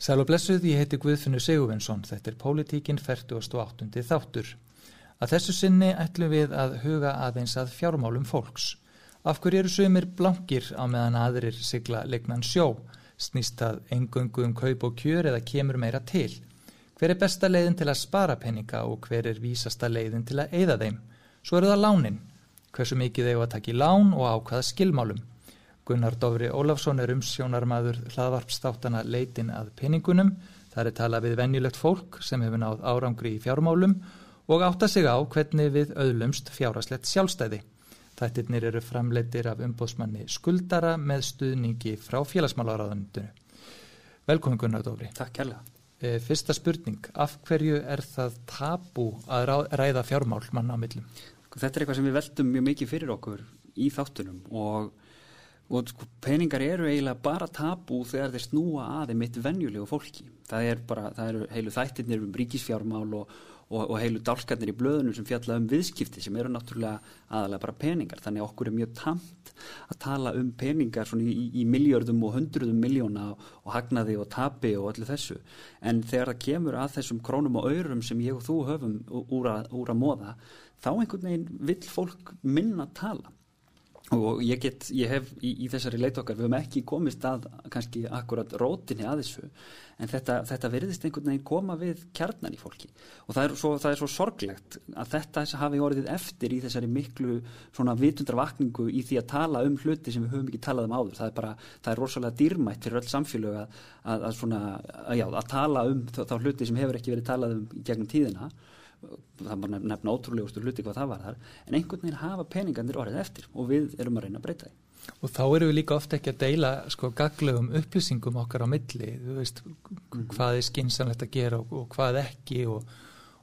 Sæl og blessuð, ég heiti Guðfinnur Sigurvinsson, þetta er Pólitíkin 48. þáttur. Að þessu sinni ætlum við að huga aðeins að fjármálum fólks. Af hverju eru sögumir blankir á meðan aðrir sigla legnan sjó, snýst að engöngu um kaup og kjör eða kemur meira til? Hver er besta leiðin til að spara peninga og hver er vísasta leiðin til að eigða þeim? Svo eru það lánin. Hversu mikið þeir að taka í lán og ákvaða skilmálum? Gunnar Dófri Ólafsson er umsjónarmaður hlaðvarpstáttana leitin að peningunum. Það er talað við venjulegt fólk sem hefur náð árangri í fjármálum og átta sig á hvernig við auðlumst fjárhaslegt sjálfstæði. Þættirnir eru framleitir af umbóðsmanni skuldara með stuðningi frá félagsmálaráðanundinu. Velkomin Gunnar Dófri. Takk kærlega. Fyrsta spurning, af hverju er það tabu að ræða fjármál manna á millum? Þetta er eitthvað sem við veldum mjög mikið fyrir okkur í þáttunum og og sko, peningar eru eiginlega bara tabú þegar þeir snúa aðeins mitt venjulegu fólki. Það er bara, það eru heilu þættirnir um ríkisfjármál og, og, og heilu dálskarnir í blöðunum sem fjalla um viðskipti sem eru náttúrulega aðalega bara peningar. Þannig okkur er mjög tamt að tala um peningar svona í, í miljardum og hundruðum miljóna og, og hagnaði og tapi og öllu þessu. En þegar það kemur að þessum krónum og öyrum sem ég og þú höfum úr að, úr að móða þá einhvern veginn vill fólk minna tala og ég get, ég hef í, í þessari leit okkar, við höfum ekki komist að kannski akkurat rótinni að þessu en þetta, þetta verðist einhvern veginn koma við kjarnan í fólki. Og það er svo, það er svo sorglegt að þetta hafi orðið eftir í þessari miklu svona vitundarvakningu í því að tala um hluti sem við höfum ekki talað um áður, það er bara, það er rosalega dýrmætt fyrir öll samfélög að, að, að svona, að já, að tala um þá, þá hluti sem hefur ekki verið talað um gegnum tíðina það var nefna ótrúlegustu hluti hvað það var þar en einhvern veginn hafa peningarnir orðið eftir og við erum að reyna að breyta því og þá eru við líka ofta ekki að deila sko gaglegum upplýsingum okkar á milli þú veist mm. hvað er skinsanlegt að gera og, og hvað ekki og,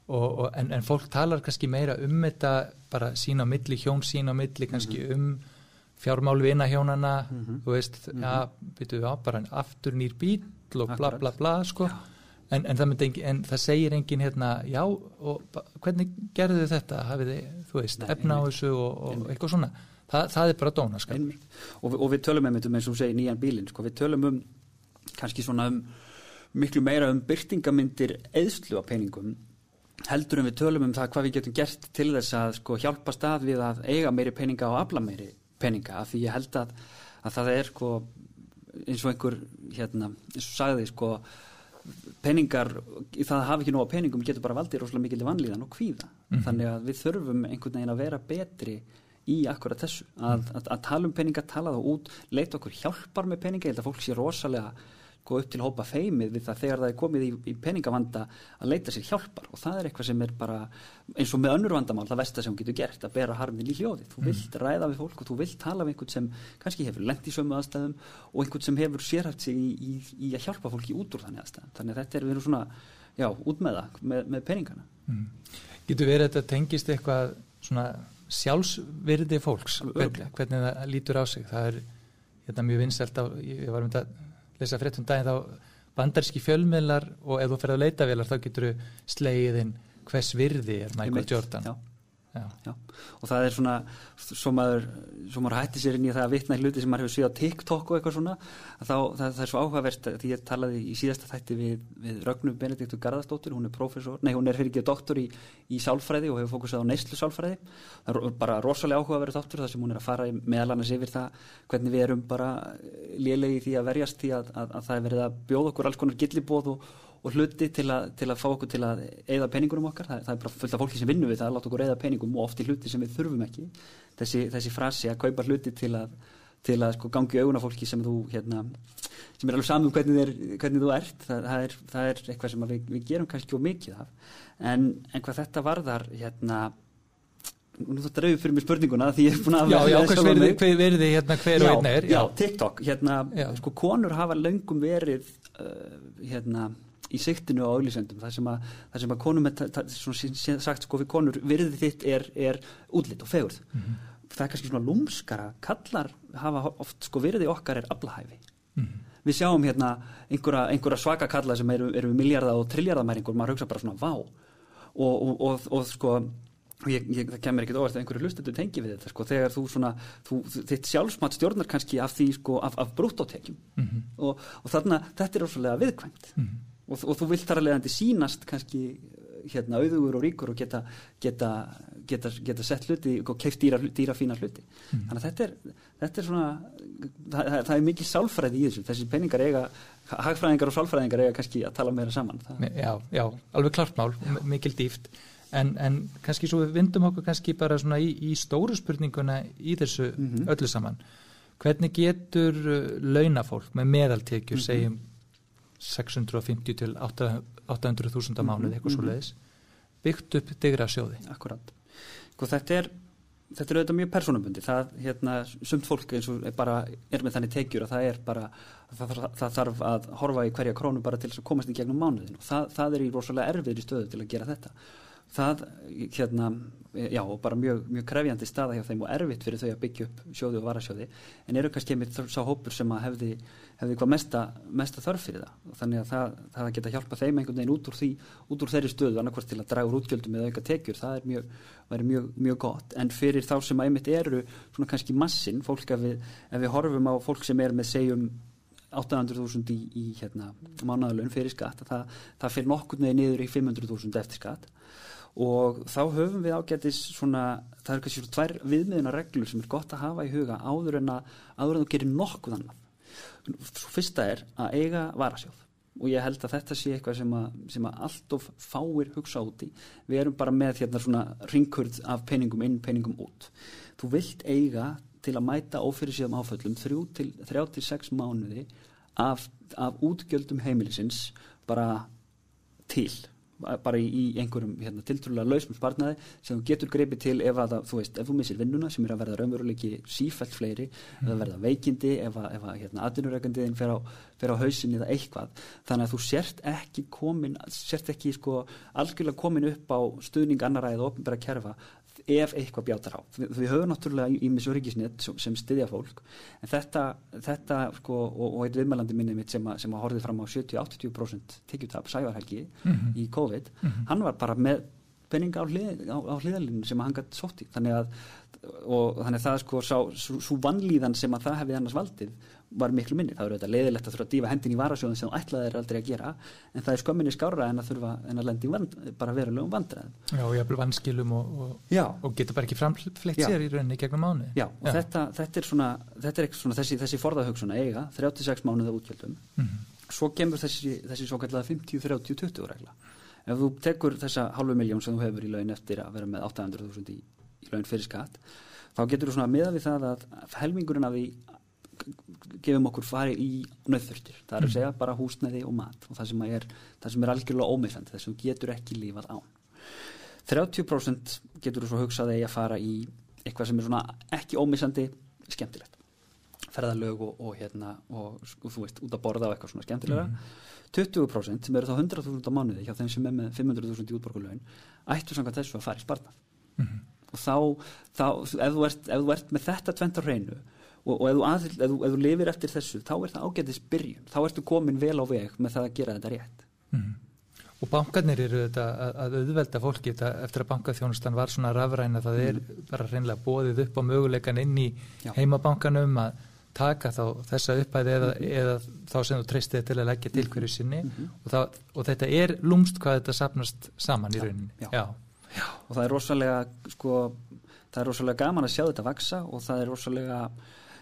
og, en, en fólk talar kannski meira um þetta bara sín á milli, hjón sín á milli kannski mm. um fjármál vina hjónana mm -hmm. þú veist, -hmm. ja, byrjuðu á bara aftur nýr bíl og bla bla bla sko já En, en, það engin, en það segir engin hérna, já, og hvernig gerðu þið þetta, hafið þið, þú veist, efna á þessu og, og eitthvað svona, Þa, það er bara dóna, sko. Og, og við tölum um eins og segir nýjan bílinn, sko, við tölum um kannski svona um miklu meira um byrtingamindir eðslu á peningum, heldur en við tölum um það hvað við getum gert til þess að sko hjálpa stað við að eiga meiri peninga og afla meiri peninga, af því ég held að, að það er sko eins og einhver, hérna, eins og sagði, sko, peningar, það hafi ekki á peningum getur bara valdið rosalega mikil vanlíðan og kvíða. Mm þannig að við þurfum einhvern veginn að vera betri í akkurat þessu. Að, mm. að, að tala um peninga, tala þá út leita okkur hjálpar með peninga, ég held að fólk sé rosalega sko upp til hópa feimið við það þegar það er komið í, í peningavanda að leita sér hjálpar. Og það er eitthvað sem er bara eins og með önnur vandamál það vestar sem hún getur gert að bera harmin í hljóði þú mm. vilt ræða við fólk og þú vilt tala við einhvern sem kannski hefur lengt í sömu aðstæðum og einhvern sem hefur sérhæft sig í, í, í að hjálpa fólki út úr þannig aðstæðum. Þannig að þetta er erum svona, já, út með það með, með peningana. Mm. Getur verið að þetta tengist eitthvað svona sjálfsvirði fólks? Hvernig, hvernig það lítur á sig? Það er hérna, mjög vinnselt á, ég var um þetta lesa fréttum daginn þá bandarski fjölmiðlar og ef þú ferð að leita velar þá getur þú sleiðin hvers virði er Michael Jordan já. Já. Og það er svona svo maður, svo maður hætti sér inn í það að vitna hluti sem maður hefur síðan TikTok og eitthvað svona þá, það, það er svo áhugavert því ég talaði í síðasta þætti við, við Rögnu Benediktur Garðarsdóttir hún er professor, nei hún er fyrir ekki doktor í, í sálfræði og hefur fókusað á neyslu sálfræði það er bara rosalega áhugaverð þáttur þar sem hún er að fara meðal annars yfir það hvernig við erum bara lélegi því að verjast því að, að, að það er verið að bjóða okkur alls konar gillibóð og og hluti til að, til að fá okkur til að eigða peningunum okkar, það, það er bara fullt af fólki sem vinnum við það að láta okkur eigða peningum og oft í hluti sem við þurfum ekki. Þessi, þessi frasi að kaupa hluti til að, til að sko gangi auðuna fólki sem þú hérna, sem er alveg saman um hvernig, er, hvernig þú ert það, það, er, það er eitthvað sem við, við gerum kannski og mikið af. En, en hvað þetta varðar hérna nú þú draugur fyrir mig spurninguna því ég er búin að já, já, hvers verði, hver verði hérna hver og einn er? já, TikTok, hérna, sko konur hafa löngum verið uh, hérna í siktinu á auðlýsendum þar sem að, þar sem að konum er sagt sko við konur virðið þitt er, er útlitt og fegurð mm -hmm. það er kannski svona lúmskara kallar hafa oft sko virðið okkar er aflahæfi mm -hmm. við sjáum hérna einhverja, einhverja svaka kalla sem eru, eru miljardar og triljardamæringur, maður hugsa bara svona vá og, og, og, og sko ég, ég, það kemur ekkit óvart að einhverju hlustendur tengi við þetta sko, þegar þú svona, þú, þitt sjálfsmat stjórnar kannski af því sko, af, af brúttótekjum mm -hmm. og, og þarna, þetta er ósvæmlega viðkvæmt mm -hmm. Og, og þú vilt þar að leiðandi sínast kannski hérna auðugur og ríkur og geta, geta, geta, geta sett hluti og keift dýra, dýra fína hluti. Mm. Þannig að þetta er, þetta er svona það, það, það er mikið sálfræði í þessu. Þessi peningar eiga, hagfræðingar og sálfræðingar eiga kannski að tala meira saman. Já, já, alveg klart mál, mikil dýft en, en kannski svo við vindum okkur kannski bara svona í, í stóru spurninguna í þessu mm -hmm. öllu saman. Hvernig getur uh, launafólk með meðaltekjur mm -hmm. segjum 650 til 800.000 mánuð eitthvað svo mhm. leiðis byggt upp digra sjóði Akkurat, sko þetta er þetta er auðvitað mjög persónubundi það, hérna, sumt fólk eins og bara er með þannig tekjur og það er bara það, það, það þarf að horfa í hverja krónu bara til þess að komast í gegnum mánuðin og það, það er í rosalega erfiðri stöðu til að gera þetta það hérna, já, bara mjög, mjög krefjandi staða hjá þeim og erfitt fyrir þau að byggja upp sjóði og varasjóði. En eru kannski einmitt sá hópur sem að hefði, hefði hvað mesta, mesta þörf fyrir það. Þannig að það, það geta hjálpa þeim einhvern veginn út úr því, út úr þeirri stöðu annarkvært til að draga úr útgjöldum eða auka tekjur. Það er mjög, mjög, mjög gott. En fyrir þá sem að einmitt eru svona kannski massin, fólk ef við, ef við horfum á fólk sem er með segjum 800.000 í, í hérna, mánaðalun fyrir skatt það, það fyrir nokkur neði niður í 500.000 eftir skatt og þá höfum við ágætis svona, það er kannski svona tvær viðmiðuna reglur sem er gott að hafa í huga áður en að, áður en þú gerir nokkuð annað. Svo fyrsta er að eiga varasjóð og ég held að þetta sé eitthvað sem að, sem að allt of fáir hugsa úti. Við erum bara með hérna svona ringkurð af peningum inn, peningum út. Þú vilt eiga til að mæta ófyrir síðan áföllum 3-6 mánuði af, af útgjöldum heimilisins bara til bara í einhverjum hérna, tiltrúlega lausum sparnaði sem þú getur greipið til ef að þú veist, ef þú missir vinnuna sem er að verða raunveruleiki sífælt fleiri, mm. eða verða veikindi ef að, að hérna, atvinnureikandiðin fer á, á hausin eða eitthvað þannig að þú sért ekki komin sért ekki sko algjörlega komin upp á stuðning annaræðið og ofnbæra kerfa ef eitthvað bjátar á. Við, við höfum náttúrulega í missu ríkisnett sem styðja fólk en þetta, þetta sko, og, og eitt viðmælandi minni mitt sem að, sem að horfið fram á 70-80% tekjutap sævarhelgi mm -hmm. í COVID, mm -hmm. hann var bara með penninga á, hlið, á, á hliðalinu sem að hann gæti sótt í. Þannig að og þannig að það sko svo vannlíðan sem að það hefði annars valdið var miklu minni, það eru auðvitað leiðilegt að þurfa að dífa hendin í varasjóðin sem ætlaði er aldrei að gera en það er skömminni skára en að þurfa en að lendi vand, bara verulegum vandræðum. Já, og jæfnvel vanskilum og, og, og getur bara ekki framfleytt sér í rauninni gegnum mánu Já, og Já. Þetta, þetta er svona, þetta er svona þessi, þessi forðahauksuna eiga, 36 mánuða útgjöldum. Mm -hmm. svo kemur þessi, þessi svo kallega 50-30-20 regla. Ef þú tekur þessa halvu miljón sem þú hefur í laun eftir að vera með 800.000 í, í laun fyrir skatt þá getur þú svona miða við það að helmingurinn af því gefum okkur fari í nöðþurftir það er að mm. segja bara húsnæði og mat og það sem er, það sem er algjörlega ómeðfandi þess að getur ekki lífað án 30% getur þú svo hugsaði að fara í eitthvað sem er svona ekki ómeðsandi skemmtilegt ferðalög og, og hérna og, og þú veist, út að borða og eitthvað svona skemmtilega mm. 20% sem eru þá 100.000 á mánuði hjá þeim sem er með 500.000 í útborgulegin ættu samkvæmt þessu að fara í sparta mm. og þá, þá ef, þú ert, ef þú ert með þetta tvent á hreinu og, og ef, þú að, ef, þú, ef þú lifir eftir þessu þá er það ágættis byrjun, þá ertu komin vel á veg með það að gera þetta rétt mm. Og bankarnir eru þetta að auðvelda fólki þetta eftir að bankaþjónustan var svona rafræna það er mm. bara reynilega bóðið upp á möguleikan inn í Já. heimabankanum að taka þá þessa upphæði eða, mm. eða þá sem þú treystið til að leggja til hverju sinni -hmm. og, það, og þetta er lúmst hvað þetta sapnast saman í rauninni Já. Já. Já. og það er rosalega sko, það er rosalega gaman að sjá þetta vaksa og það er rosalega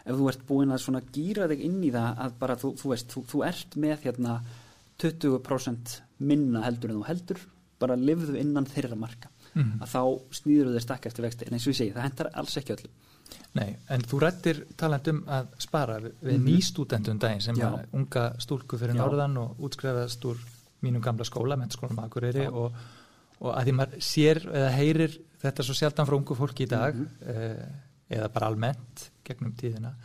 ef þú ert búin að svona gýra þig inn í það að bara þú, þú veist, þú, þú ert með hérna 20% minna heldur en þú heldur, bara livðu innan þeirra marka, mm. að þá snýður þau stakka eftir vexti, en eins og ég segi það hendar alls ekki öllum. Nei, en þú rættir talandum að spara við mm -hmm. nýstúdendum daginn sem Já. var unga stúlku fyrir norðan og útskrefast úr mínum gamla skóla, mennskólanum Akureyri og, og að því maður sér eða heyrir þetta svo sjaldan frá ungu fólki í dag mm -hmm. eða bara almennt gegnum tíðina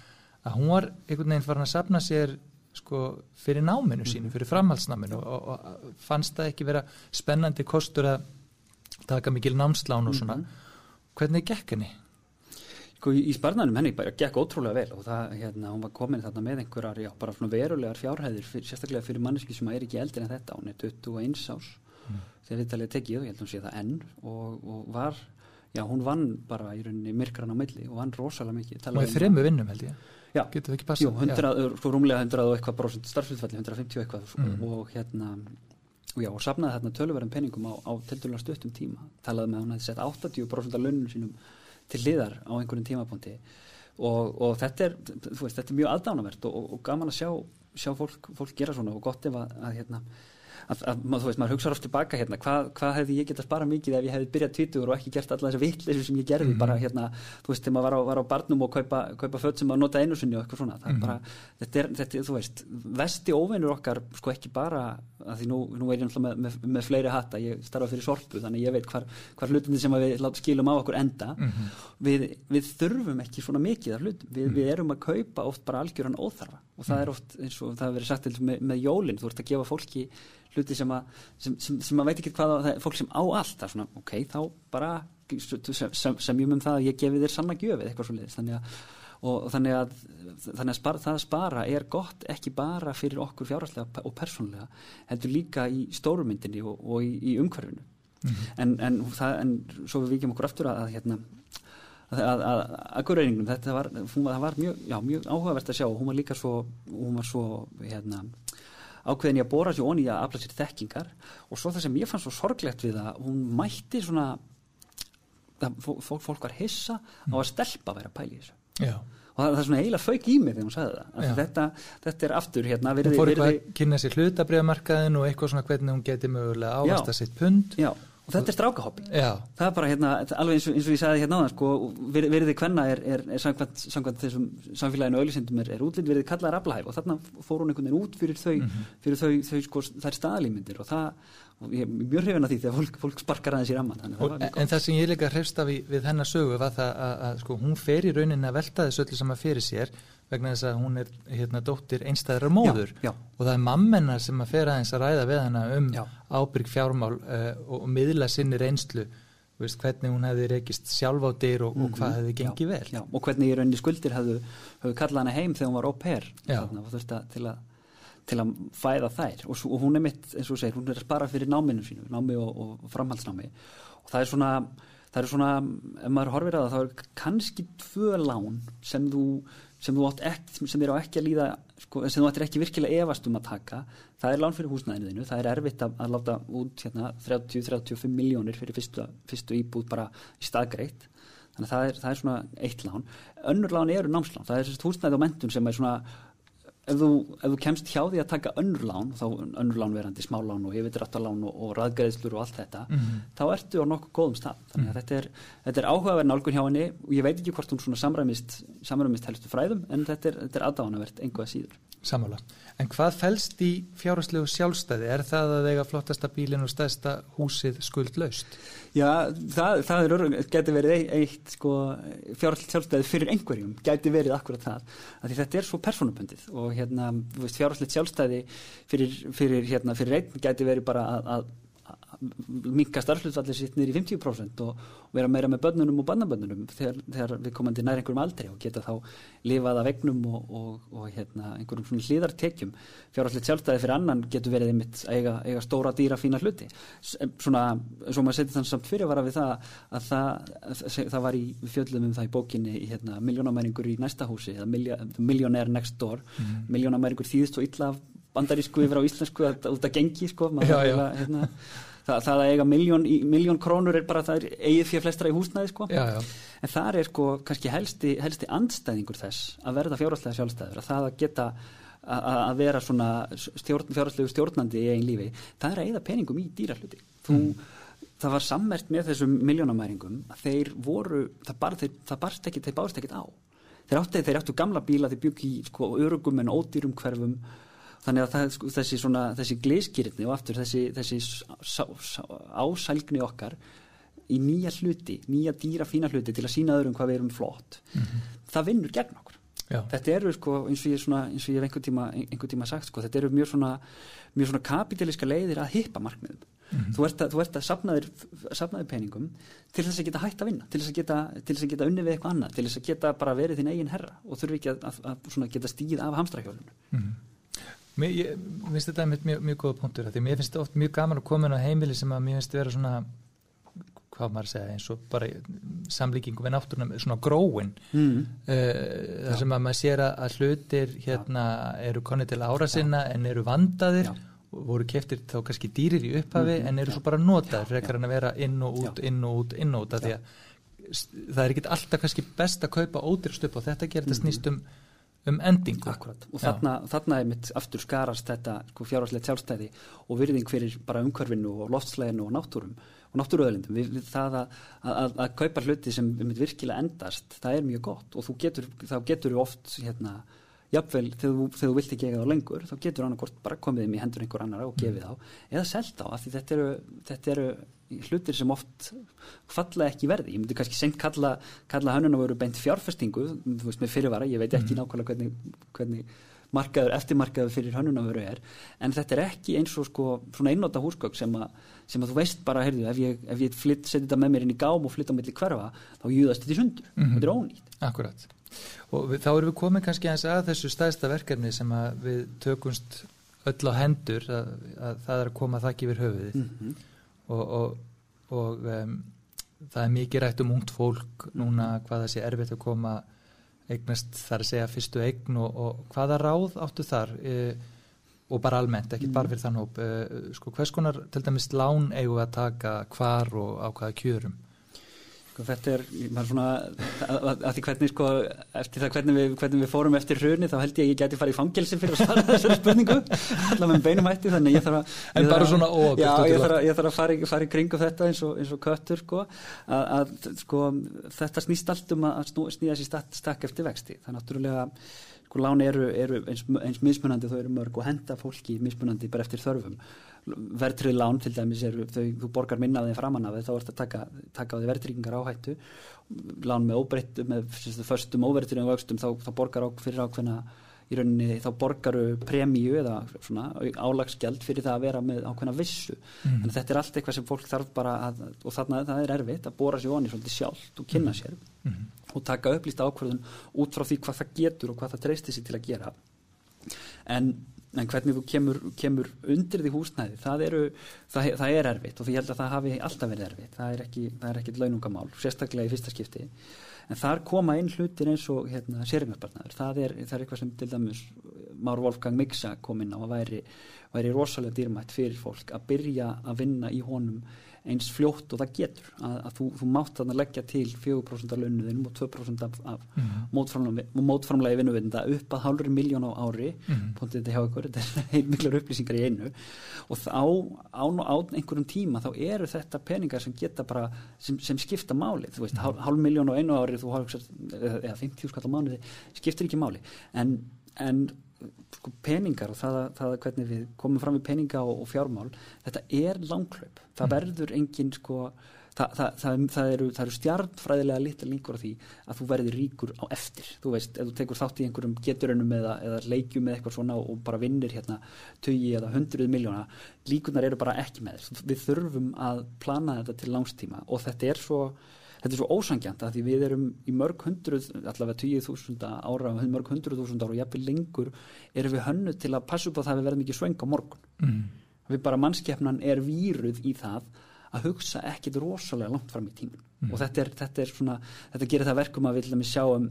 að hún var einhvern veginn farin að sapna sér sko fyrir náminu sínu, mhm. fyrir framhaldsnáminu og, og, og fannst það ekki vera spennandi kostur að taka mikil námslán og svona mm -hmm. hvernig gekk henni? Sko í sparnanum henni bara gekk ótrúlega vel og það, hérna, hún var komin þarna með einhverjar, já, bara svona verulegar fjárhæðir fyr, sérstaklega fyrir manneski sem er ekki eldir en þetta, hún er 21 ás mm. þegar þetta er tekið ég held að hún sé það enn og, og var já, hún vann bara í rauninni myrkran á milli og vann rosalega mikið. Og í þremu vinnum held ég. Já. Getur það ekki Jú, passað? 100, sko rúmlega 100 og eitthvað prosent starfsfylgfalli, 150 eitthvað Mm. og, og hérna og já, og safnaði þarna tölverðum peningum á, á tildulega stuttum tíma, talaði með að hún hefði sett 80% af launum sínum til hliðar á einhverjum tímapunkti og, og þetta er, þú veist, þetta er mjög aðdánavert og, og, og gaman að sjá, sjá fólk, fólk gera svona og gott ef að, að hérna að, að þú veist, maður hugsaður oft tilbaka hérna, hvað, hvað hefði ég getað spara mikið ef ég hefði byrjað tvítugur og ekki gert alla þessa vitleysu sem ég gerði, Mhm. bara hérna þú veist, þegar maður var á, var á barnum og kaupa, kaupa föt sem maður nota einu sinni og eitthvað svona það er Mhm. bara, þetta er, þetta, þú veist vesti óvinnur okkar, sko ekki bara að því nú, nú er ég náttúrulega með, með, með fleiri hatta, ég starfa fyrir sorpu, þannig ég veit hvar, hvar hlutinni sem að við skilum á okkur enda Mhm. við, við þurfum ekki svona mikið af hlutum, við, við erum að kaupa oft bara algjöran óþarfa og það er oft eins og það hefur verið sagt með, með jólinn, þú ert að gefa fólki hluti sem að, sem, sem, sem að veit ekki hvað það er fólk sem á allt, það er svona ok, þá bara sem, sem, sem ég um það að ég gefi þér sanna gjöf eða eitthvað svo leiðis, þannig að og þannig að, þannig að spara, það að spara er gott ekki bara fyrir okkur fjárhagslega og persónlega, heldur líka í stórumyndinni og, og í, í umhverfinu. En, en, það, en svo við vikjum okkur aftur að, að hérna að, að, að, gurreiningnum, þetta var, var, það var mjög, já, mjög áhugavert að sjá og hún var líka svo, hún var svo hérna, ákveðin í að bóra sér onni í að afla sér þekkingar. Og svo það sem ég fann svo sorglegt við það, hún mætti svona fólk, fólk var hissa á að stelpa að vera að pæla í þessu. Já. og það, það er svona eiginlega fauk í mig þegar hún sagði það. Þetta, þetta er aftur hérna Hún virði, fór eitthvað að kynna sér hlutabriðamarkaðin og eitthvað svona hvernig hún geti mögulega ávasta sitt pund. já, og þetta er strákahoppi það er bara hérna, alveg eins og, eins og ég sagði hérna áðan sko, vir- virði hvenna er, er, er samkvæmt, samkvæmt þessum samfélaginu og auðlýsindum er, er útlýtt virði kallar aflahæf og þarna fór hún einhvern veginn út fyrir þau, fyrir þau, þau sko, þær staðalímyndir og það, og ég er mjög hrifin að því þegar fólk, fólk sparkar aðeins í ramman að Og, það en það sem ég líka hrefst af við hennar sögu var það að, að sko, hún fer í rauninni að velta þessu öllu saman fyrir sér vegna þess að hún er hérna, dóttir einstæðrar móður. Já, já. og það er mammenna sem að fer aðeins að ræða við hana um Já. ábyrg fjármál uh, og, miðla sinni reynslu veist, hvernig hún hefði reykist sjálf á dyr og, og hvað hefði gengið Mhm. vel. já, og hvernig í rauninni skuldir hefðu, hefðu kallað hana heim þegar hún var að, til, að, til að fæða þær. Og, svo, og hún er mitt, eins og segir, hún er að spara fyrir náminu sínu, námi og, og framhaldsnámi. Og það er svona það er svona, ef maður horfir að það þá er kannski tvö lán sem þú, sem þú átt ekki sem þér á ekki að líða, sko, sem þú áttir ekki virkilega efast um að taka, það er lán fyrir húsnæðinu þínu, það er erfitt að, að láta út hérna, 30-35 miljónir fyrir fyrstu, fyrstu íbúð bara í staðgreitt þannig að það er, það er svona eitt lán. Önnur lán eru námslán, það er sérst húsnæði og mentun sem er svona ef þú, ef þú kemst hjá því að taka önnur lán þá önnur lán verandi smálán og yfirdráttalán og, og raðgreðslur og allt þetta Mhm. þá ertu á nokkuð góðum stað þannig að þetta er, þetta er áhugaverð nálgun hjá henni og ég veit ekki hvort hún svona samræmist samræmist helstu fræðum en þetta er, er aðdáðanavert einhvað síður Samála. En hvað felst í fjárhagslegu sjálfstæði? Er það að eiga flottasta bílinn og stæðsta húsið skuldlaust? Já, það, það er örg, geti verið eitt, sko, fjárhaldslega sjálfstæði fyrir einhverjum, geti verið akkurat það, því þetta er svo persónubundið og hérna, fjárhaldslega sjálfstæði fyrir, fyrir, hérna, fyrir einn geti verið bara að, að, að minka starfslutallir sitt í 50% og, og vera meira með börnunum og bannabönnunum þegar, þegar við komandi nær einhverjum aldrei og geta þá lifað af vegnum og, og, og hérna, einhverjum svona hlýðartekjum fjárhaldslega sjálfstæði fyrir annan getur verið einmitt að eiga, eiga stóra dýra fína hluti svona, svo maður setið þannig samt fyrirvara við það að það, það var í við fjöllum um það í bókinni í hérna, miljónamæringur í næsta húsi eða miljónær next door mm. miljónamæringur þýðist svo illa bandarísku yfir á íslensku að, út að gengi sko, maður, Já, já. hérna, það, það að eiga miljón, krónur er bara það er eigið fyrir flestra í húsnæði sko. Já, já. en það er sko kannski helsti, helsti andstæðingur þess að verða fjárhalslega sjálfstæður að það að geta að að vera svona stjórn, fjárhalslegu stjórnandi í einn lífi, það er að eigða peningum í dýrahluti þú, það var sammert með þessum miljónamæringum að þeir voru, það, bar, þeir, það barst ekki þeir bárst ekkit á þeir áttu, þeir áttu gamla bíla, þeir byggi í sko, örugum en ódýrum hverfum þannig að það, sko, þessi, svona, þessi glískýrni og aftur þessi, þessi sá, sá, ásælgni okkar í nýja hluti, nýja dýra fína hluti til að sína öðrum hvað við erum flott það vinnur gegn okkur. Já. þetta eru sko eins og ég, svona, eins og ég hef einhver tíma, einhver tíma sagt sko, þetta eru mjög svona, mjög svona kapitalíska leiðir að hippa markmiðum. Þú ert að, þú ert að safna þér peningum til þess að geta hægt að vinna til þess að geta, til þess að geta unni við eitthvað annað til þess að geta bara verið þín eigin herra og þurfi ekki að, að, að geta stíð af hamstrahjólinu Mhm. Mér ég- mér finnst þetta mjög, mjög, mjög góða punktur því mér finnst oft mjög gaman að koma inn á heimili sem að mér finnst vera svona hvað maður segja eins og bara samlíkingu við náttúrunum svona gróin mm. uh, þar sem að maður sér að, hlutir hérna eru konni til ára sinna en eru vandaðir Já. og voru keftir þá kannski dýrir í upphafi Mhm, en eru já. svo bara notaðir frekar en að vera inn og út, Já. inn og út, inn og út það er ekki alltaf kannski best að kaupa ódýrst upp og þetta gerir þetta Mhm. Um, endingu. Akkurat, og þarna, þarna er mitt aftur skarast þetta sko, fjárhagslegt sjálfstæði og virðing fyrir bara umhverfinu og loftslæginu og náttúrum og náttúruöðlindum við, við það að, að, að kaupa hluti sem um virkilega endast, það er mjög gott og getur, þá getur þú oft hérna, jafnvel þegar þú, vilt ekki eiga þá lengur, þá getur annarkort bara komið þeim í hendur einhver annar og gefið þá eða selt þá, af því þetta eru, þetta eru hlutir sem oft falla ekki verði, ég myndi kannski seint kalla, kalla hönnun að veru beint fjárfestingu þú veist með fyrirvara, ég veit ekki nákvæmlega hvernig, hvernig markaður, eftirmarkaður fyrir hönnunavöru er, en þetta er ekki eins og sko svona einnóta húsgögg sem, sem að þú veist bara, heyrðu, ef ég, ef ég flytt, seti þetta með mér inn í gám og flytt á milli hverfa, þá júðast þetta í sundur, Mhm. þetta er ónýtt. Akkurat. Og við, þá erum við komin kannski eins að þessu stæðsta verkefni sem að við tökumst öll á hendur að, að það er að koma þakki yfir höfuðið Mm og, og, og um, það er mikið rætt um ungt fólk núna hvað það sé erfitt að koma eignast þar að segja fyrstu eign og, og hvaða ráð áttu þar e, og bara almennt, ekki bara fyrir þann hóp e, sko hvers konar til dæmis lán eigum við að taka hvar og á hvaða kjörum Sko, þetta er, maður svona að, að, því hvernig sko, eftir það hvernig við, hvernig við fórum eftir hruni, þá held ég að ég geti farið í fangelsi fyrir að svara þessari spurningu. Allavega með beinum hætti, þannig ég þarf að En bara svona óábyrgt Já, ég þarf að, ég þarf að fara, fara í kringu þetta eins og, eins og köttur sko, að, að sko, þetta snýst allt um að sér stakk, stakk eftir vexti, það er náttúrulega sko lán eru, eru eins, eins mismunandi þau eru mörg og henda fólki mismunandi bara eftir þörfum. Verðtrið lán til dæmis eru þau, þú borgar minna af þeim framan af þeim þá ert að taka, taka á því verðtryggingar áhættu. Lán með óbreytt með fyrstu, förstum óverðtryggjum vöxtum þá, þá borgar á, fyrir ákveðna í rauninni þá borgaru premíu eða svona álagsgjald fyrir það að vera með ákveðna vissu. Mhm. en þetta er allt eitthvað sem fólk þarf bara að, og þarna það er erfitt að bóra sér onni svolítið sjálft og kynna sér Mhm. og taka upplýsta ákvörðun út frá því hvað það getur og hvað það treystir sér til að gera. En, en hvernig þú kemur, kemur undir því húsnæði það, eru, það, það er erfitt og því ég held að það hafi alltaf verið erfitt. Það er ekki, það er ekki launungamál, sérstaklega í fyrsta skipti en þar koma inn hlutir eins og hérna, sérignarspartnaður það það er eitthvað sem til dæmis Már Wolfgang Miksa kom inn á að væri, væri rosalega dýrmætt fyrir fólk að byrja að vinna í honum eins fljótt og það getur. Að, að þú, þú mátt þarna leggja til 4% af launuðinum og 2% af, af Mhm. mótframlega, vinnuvinda upp að hálfur miljón á ári. Pontið þetta hjá ykkur, þetta er heilmiklar upplýsingar í einu. Og þá á, á einhverjum tíma þá eru þetta peningar sem geta bara, sem, sem skipta máli, þú veist, hálf, hálf miljón á einu ári þú eða, eða 50 skall á mánuði skiptir ekki máli, en, en sko, peningar og það, að- það að hvernig við komum fram í peninga og, og fjármál þetta er langklaup, það verður engin sko Það, það, það, eru, það eru stjarnfræðilega litla líkur á því að þú verður ríkur á eftir. Þú veist, ef þú tekur þátt í einhverjum geturunum eða, eða leikjum eða eitthvað svona og bara vinnir hérna tugi eða hundruð miljóna líkunar eru bara ekki með þess við þurfum að plana þetta til langstíma og þetta er svo þetta er svo ósangjant að því við erum í mörg hundruð allavega tugið þúsunda ára mörg hundruð þúsunda ára og jafnvel lengur erum við hönnu til að passa upp á það að við verðum ekki svöng á morgun. Mhm. við bara mannskeppnan er víruð í það að hugsa ekkit rosalega langt fram í tímun og þetta er, þetta er svona þetta gerir það verkum að við dæmis sjáum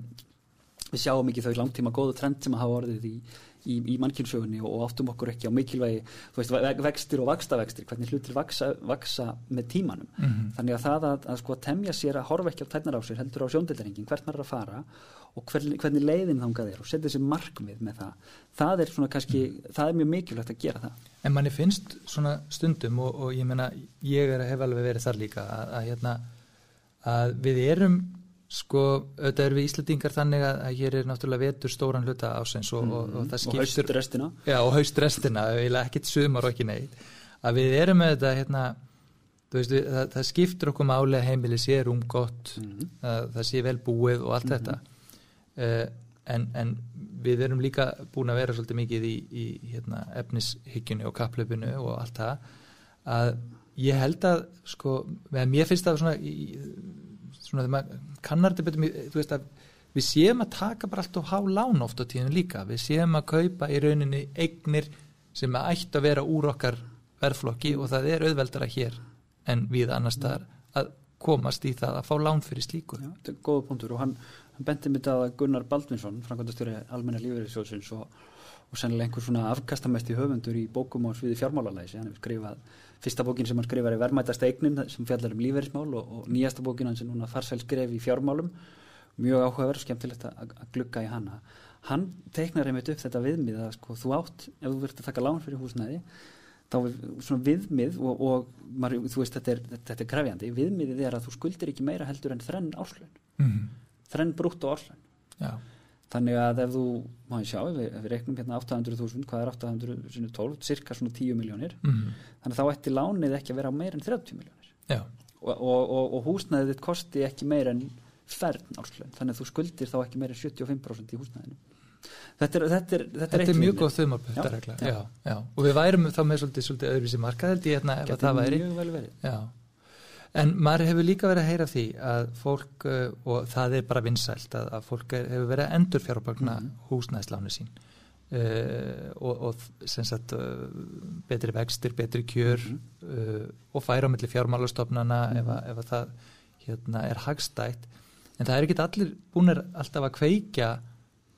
við sjáum ekki þau langtíma góðu trend sem að hafa orðið í, í, í mannkynnsögunni og áttum okkur ekki á mikilvægi veist, ve- vextir og vaxtavextir hvernig hlutir vaksa, vaksa með tímanum. Mhm. þannig að það að, að sko að temja sér að horfa ekki á tætnar á sér heldur á sjóndildarengin hvert maður er að fara og hvernig, hvernig leiðin þangað er og setja sér markmið með það. Það er svona kannski, það er mjög mikilvægt að gera það. En manni finnst svona stundum og, og ég meina, ég er, hef alveg verið þar líka að, að, hérna, að við erum sko, auðvitað erum við Íslandingar þannig að, hér er náttúrulega vetur stóran hluta ásins og, og, og það og haust restina já, og haust restina, eiginlega ekkit sumar og ekki neitt, að við erum með þetta hérna, veist, það, það skiptur okkur máli að heimili sé rúm gott Mhm. að það sé vel búið og allt þetta. Uh, en, en við erum líka búin að vera svolítið mikið í, í hérna, efnishyggjunni og kapplöpunu og allt það. Að ég held að sko, mér finnst það svona, í, svona þegar maður kannar þetta betur mér, þú veist að við séum að taka bara allt og há lán oft á tíðinu líka, við séum að kaupa í rauninni eignir sem að ætti að vera úr okkar verðflokki og það er auðveldara hér en við annars staðar að komast í það að fá lán fyrir slíku. Já, þetta er góða punktur og hann, hann benti mitt að Gunnar Baldvinsson, framkvæmdastjóri almenna lífeyrisjóðsins og, og sennilega einhver svona afkastamesti höfundur í bókum á sviði fjármálalæsi, hann hefur skrifað fyrsta bókin sem hann skrifar er verðmætast eignin sem fjallar um lífeyrismál og, og nýjasta bókin hann sem núna farsæl skrif í fjármálum. Mjög áhugaverð og skemmtilegt að, glugga í hana. Hann teiknar einmitt upp þetta viðmið að sko, þú átt, ef þú verður að taka lán fyrir húsnæði þá er svona viðmið og, og maður, þú veist þetta er, þetta er krefjandi, viðmiðið er að þú skuldir ekki meira heldur en þrenn áslun mm -hmm. þrenn brútt og áslun Já, þannig að ef þú, maður sjá, ef við, við reiknum hérna 800.000, hvað er 800 sinni 12, cirka svona 10 miljónir mm þannig að þá ætti lánið ekki að vera meira en 30 miljónir og, og, og, og húsnæðið þitt kosti ekki meira en fern áslun, þannig að þú skuldir þá ekki meira en 75% í húsnæðinu. Þetta er, þetta er, þetta þetta er mjög góð já. og við værum þá með svolítið, svolítið öðruvísi markað held ég hérna ef það væri. Já, en maður hefur líka verið að heyra því að fólk, uh, og það er bara vinsælt að, að fólk hefur verið að endur fjárbagna Mhm. húsnæðisláni sín uh, og, og sagt uh, betri vextir, betri kjör Mhm. uh, og færa á milli fjármálastofnana ef, Mhm. ef að það hérna, er hagstætt en það er ekki allir búinir alltaf að kveikja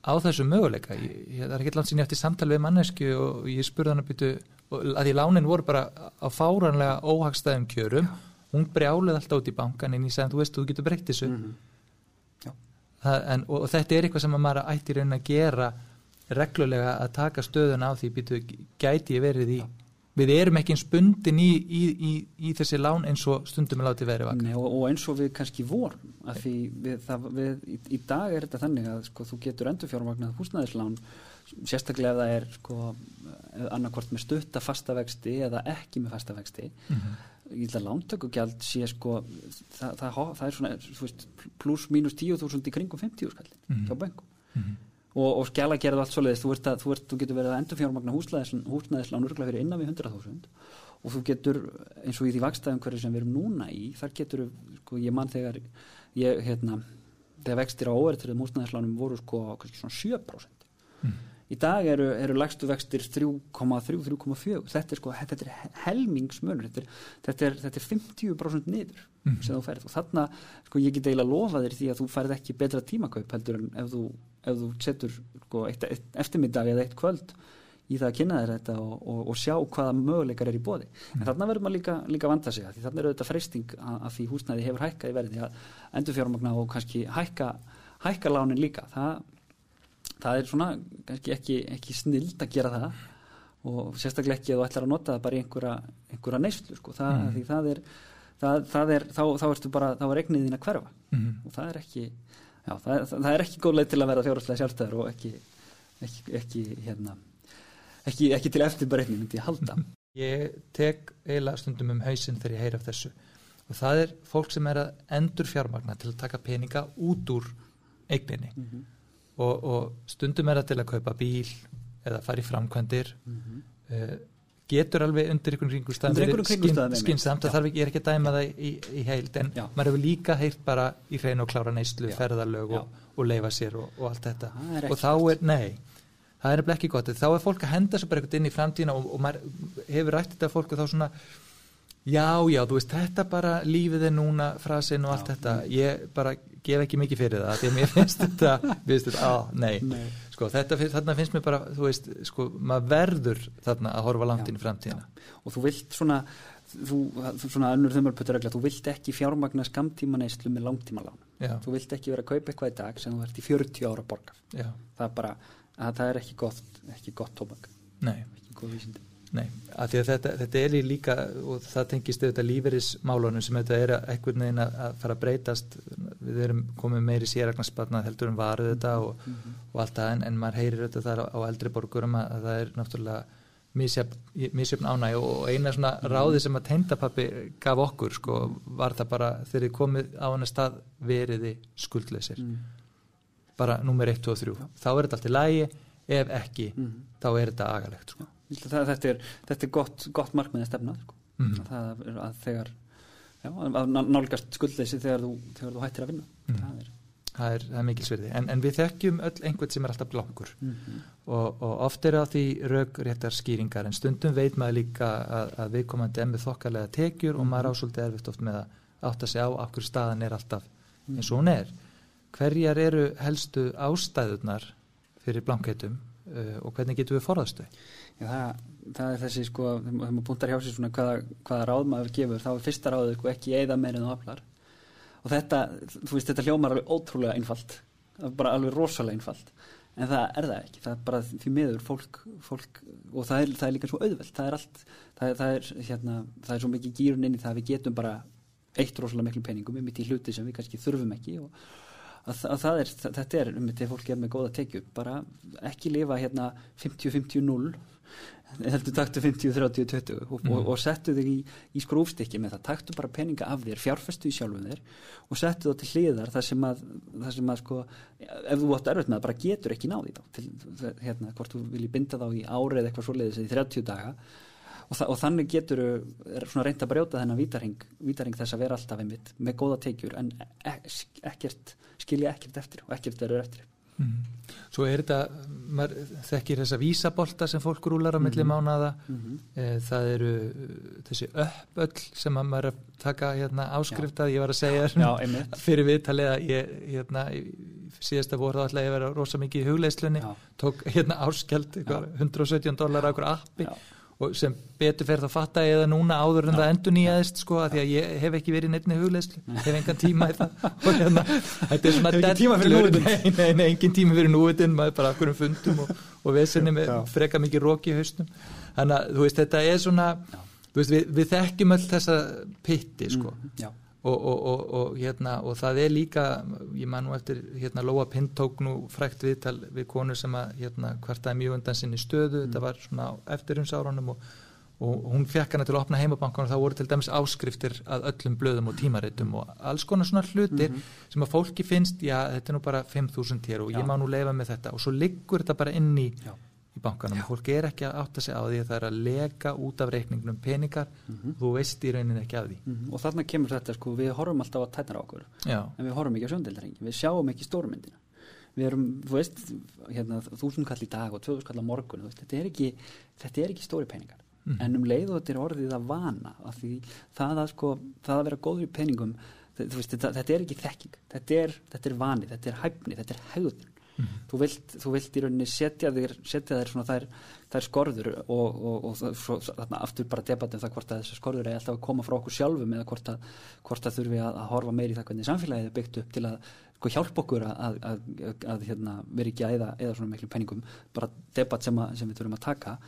á þessu möguleika ég, ég, það er ekki langt sín eftir samtal við mannesku og ég spurði hann að byttu að því lánin voru bara á fáranlega óhagstæðum kjörum hún brjálið alltaf út í bankan en ég sagði þú veist þú getur breytt þessu. Mhm. það, en, og, og þetta er eitthvað sem að maður ætti í raunin að gera reglulega að taka stöðun á því býtu gæti ég verið í við erum ekki eins bundin í, í, í, í þessi lán eins og stundum er látið verið vaka. Nei, og, og eins og við kannski vorum að því við, það, við, í, dag er þetta þannig að sko, þú getur endurfjármagnað húsnæðislán sérstaklega ef það er sko, annarkvort með stutta fastavexti eða ekki með fastavexti mm -hmm. Ég held að lántökugjald sé sko það, það, það er svona pluss mínus 10.000 í kringum 50 skallin Mhm. hjá böngu Mhm. og, og skjala gerðu allt svoleiðis þú, ert að, þú, ert, þú getur verið að endurfjármagna húsnæðislán húsnæðislán örgulega fyrir innan við 100.000 og þú getur eins og í því vakstaðum hverju sem við erum núna í þar getur, sko, ég mann þegar ég, hérna, þegar vextir á óvertriðum húsnæðislánum voru sko kannski svona 7% Mhm. Í dag eru, eru lægstu vextir 3,3-3,4 þetta er sko, þetta er helmingsmunur. Þetta er, þetta er, þetta er 50% niður Mhm. sem þú færð. Og þarna, sko, ég get eiginlega lofa þér því að þú færð ekki betra tímakaup heldur en ef þú, ef þú setur sko, eitt, eitt eftirmiddag eða eitt kvöld í það að kynna þér þetta og, og, og sjá hvaða möguleikar er í bóði en þarna verður maður líka, líka vanda sig að því þarna er auðvitað freysting að, að því húsnæði hefur hækkað í verði að endurfjármagna og kannski hækka, hækka lánin líka. Það, það er svona kannski ekki, ekki snild að gera það og sérstaklega ekki að þú ætlar að nota það bara í einhverja, einhverja neyslu sko. það, Mm. því það er, það, það er þá, þá ertu bara, þá er eignið þín að hverfa Mhm. og það er ekki já, það, er, það er ekki góð leið til að vera fjárhastlega sjálfstæður og ekki ekki, ekki hérna ekki, ekki til eftirbreytni myndi ég halda Ég tek eiginlega stundum um hausinn þegar ég heyr af þessu og það er fólk sem er að endur fjármagna til að taka peninga út úr eigninni mm -hmm. Og, og stundum er það til að kaupa bíl eða fara í framkvæmdir. Uh, getur alveg undir einhvern skynnsamt Já. að þarf ekki, ég er ekki að dæma það í, í heild en Já. maður hefur líka heyrt bara í hrein og klára neyslu, Já. og, og leifa sér og, og allt þetta. Er og þá er, nei það er ekki gott, þá er fólk að henda sér bara eitthvað inn í framtíðina og, og maður hefur rætt þetta fólk og þá svona já, já, þú veist, þetta bara lífið er núna frasin og allt Já. þetta. Ég bara gef ekki mikið fyrir það því að mér finnst þetta, finnst þetta á, nei, Nei. sko, þetta þarna finnst mér bara, þú veist, sko, maður verður þarna að horfa langt Já, inn í framtíðina. Og þú vilt svona þú, svona önnur þumarpöturregla þú vilt ekki fjármagna skamtíma neyslu með langtíma lán já, þú vilt ekki vera að kaupa eitthvað í dag sem þú ert í 40 ára borgar já, það er bara, að það er ekki gott ekki gott tóbak, nei. Ekki góð vísindi Nei, af því að þetta, þetta er líka og það tengist auðvitað lífeyrismálunum sem þetta er að einhvern veginn að að fara að breytast. Við erum komið meiri séragnarspartnað heldur en varuð þetta og, og allt það en, en maður heyrir þetta þar á, á eldri borgurum að, að það er náttúrulega misjöfn ánæg og eina svona ráði sem að tengdapappi gaf okkur sko var það bara þegar þið komið á hann stað veriði skuldleysir mm. bara nummer 1, 2 og 3 þá er þetta allt í lægi, ef ekki Mm. þá er þetta agalegt sko. Það, þetta er, þetta er gott, gott markmið að stefna sko. Mhm. það er að þegar já, að ná- nálgast skuldleysi þegar þú, þegar þú hættir að vinna Mhm. það er það er, það er mikilsverði en, en við þekkjum öll einhvern sem er alltaf blankur mm -hmm. og, og oft er á því raugréttar skýringar en stundum veit maður líka að, að viðkomandi með þokkalega tekjur og maður ásóldi erfitt oft með að, átt að segja á hverju staðan er alltaf eins og hún er hverjar eru helstu ástæðunar fyrir blankeitum uh, og hvernig getum við forðastu? Það, það er þessi sko, þegar maður búntar hjá sig svona hvaða, hvaða ráð maður gefur, þá er fyrsta ráðið sko ekki eða meirinn og aflar og þetta, þú veist, þetta hljómar alveg ótrúlega einfalt, bara alveg rosalega einfalt, en það er það ekki. Það er bara því miður fólk, fólk og það er, það er líka svo auðvelt. Það er allt, það það er, hérna, það er svo mikið gýrun inn í það að við getum bara eitt rosalega miklu peningum um í hluti sem við kannski þurfum ekki og að, að það er, þetta er um þetta fólk er með góða tekju, bara ekki lifa hérna 50-50-0 heldur taktu 50-30-20 og, mm. og, og settu þig í, í skrúfstykki með það, taktu bara peninga af þér fjárfestu í sjálfum þér og settu það til hliðar þar sem að, þar sem að sko, ef þú átt erfitt með það, bara getur ekki náði þá. Til, hérna, hvort þú vilji binda þá í árið eitthvað svoleiðis eða í 30 daga og, þa og þannig getur svona reynd að brjóta þennan vítaring, vítaring þess að vera alltaf einmitt með góða teikjur en e ekkert, skilja ekkert eftir og ekkert verður eftir Mm. Svo er þetta, maður þekkir þessa vísabolta sem fólk rúlar á milli mm -hmm. mánada, mm -hmm. það eru þessi uppöll sem maður er að taka hérna, áskrifta, ég var að segja Já, fyrir viðtalið að ég hérna, síðasta voru þá ætlaði að vera rosa mikið í hugleislunni, Já. tók hérna áskjald, 117 dólar á okkur appi Já og sem betur fer það að fatta eða núna áður en ja. það endur nýjaðist sko að því að ég hef ekki verið nefni hugleislu, hef engan tíma í það. Og hérna, þetta er svona ekki tíma fyrir núitin nei, nei, nei, engin tíma fyrir núitin maður bara okkur um fundum og, og vesenni með freka mikið róki í haustum þannig að þú veist þetta er svona veist, við, við þekkjum öll þessa pitti sko. Mm, Og, og, og, og hérna og það er líka ég man nú eftir hérna Lóa Pind tók nú frækt viðtal við konu sem að hérna hvartaði mjög undan sinni stöðu mm. þetta var svona eftirumsárunum og hún fekk hana til að opna heimabankan og þá voru til dæmis áskriftir að öllum blöðum og tímaritum og alls konar svona hlutir mm -hmm. sem að fólki finnst, já þetta er nú bara 5.000 hér og já. ég má nú leifa með þetta og svo liggur þetta bara inn í já í bankanum. Og fólk er ekki að átta sig á því að það er að leka út af reikningnum peningar. Mm -hmm. þú veist í rauninni ekki af því. Mm -hmm. og þarna kemur þetta sko, við horfum alltaf að tætna á okkur Já. en við horfum ekki á sjöndildarengi við sjáum ekki stórmyndina. Við erum, þú veist, hérna, þúsund kall í dag og tvöðus kall á morgun veist, þetta er ekki, ekki stóri peningar. Mm -hmm. en um leið og þetta er orðið að vana af því það að, sko, það að vera góður í peningum veist, þetta, þetta er ekki þekking. Þetta er, þetta er vani, þetta er hæfni, þetta er hegðun Mm -hmm. þú, vilt, þú vilt í rauninni setja þér, setja þér svona þær, þær skorður og, og, og svo, þarna aftur bara debatum það hvort að þessu skorður er alltaf að koma frá okkur sjálfum eða hvort að, hvort að þurfi að, að horfa meir í það hvernig samfélagið er byggt upp til að sko, hjálpa okkur að, að hérna, vera ekki að eða, eða svona miklu penningum bara debat sem, sem við þurfum að taka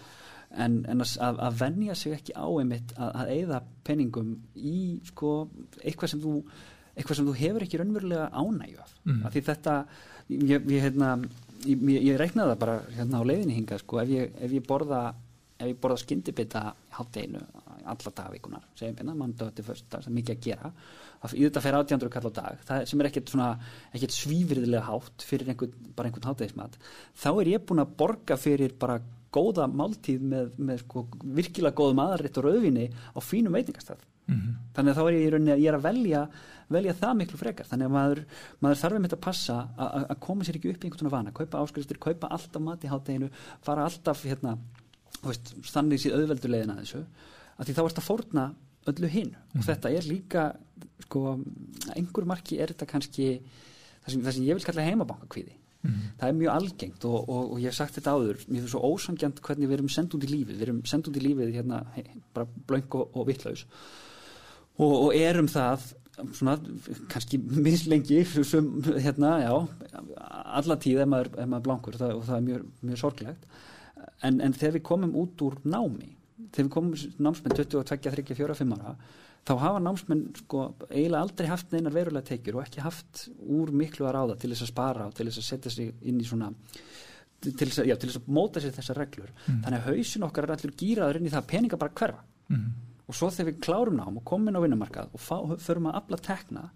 en, en að vennja sig ekki á einmitt að eða penningum í sko, eitthvað sem þú eitthvað sem þú hefur ekki raunverulega ánægju af mm. af því þetta ég, ég, hérna, ég, ég reiknaði það bara hérna á leiðinni hinga sko, ef ég, ef ég borða ef ég borða skyndibita haldeginu alla dagvíkunar, segjum hérna manndöði fyrsta, sem mikið að gera. Í þetta fer átjándur kall á dag, það sem er ekkert svona, ekkert svífriðilega hátt fyrir einhvern, bara einhvern háttegismat þá er ég búin að borga fyrir bara góða máltíð með, með sko, virkilega góðum aðrætt og rauðvinni á fínum veitingastæð mm -hmm. þannig að þá er ég í rauninni að ég er að velja velja það miklu frekar þannig að maður, maður þarf um þetta að passa að koma sér ekki upp í einhvern svona vana kaupa áskrifstur, kaupa alltaf mat í hátteginu fara alltaf hérna veist, þannig síð auðveldulegin að þessu að því þá ert að fórna öllu hinn mm. og mhm. þetta er líka sko, einhver marki er þetta kannski það sem, það sem ég vil kalla heimabankakvíði mm. það er mjög algengt og, og, og ég hef sagt þetta áður mér finnst svo ósangjant hvernig við erum sendt út í lífið við erum sendt út í lífið hérna hey, bara blöng og, og vittlaus og erum það svona kannski mislengi sem, hérna, já alla tíð er maður, er maður blankur það, og það er mjög, mjög sorglegt. En, en þegar við komum út úr námi þegar við komum námsmenn 22, 23, 4, 5 ára þá hafa námsmenn sko eiginlega aldrei haft neinar verulega tekjur og ekki haft úr miklu að ráða til þess að spara og til þess að setja sig inn í svona til þess að, já, til þess að móta sér þessar reglur. Mm. þannig að hausin okkar er allir gýraður inn í það að peninga bara hverfa. Mm og svo þegar við klárum nám og komum inn á vinnumarkað og förum að afla tekna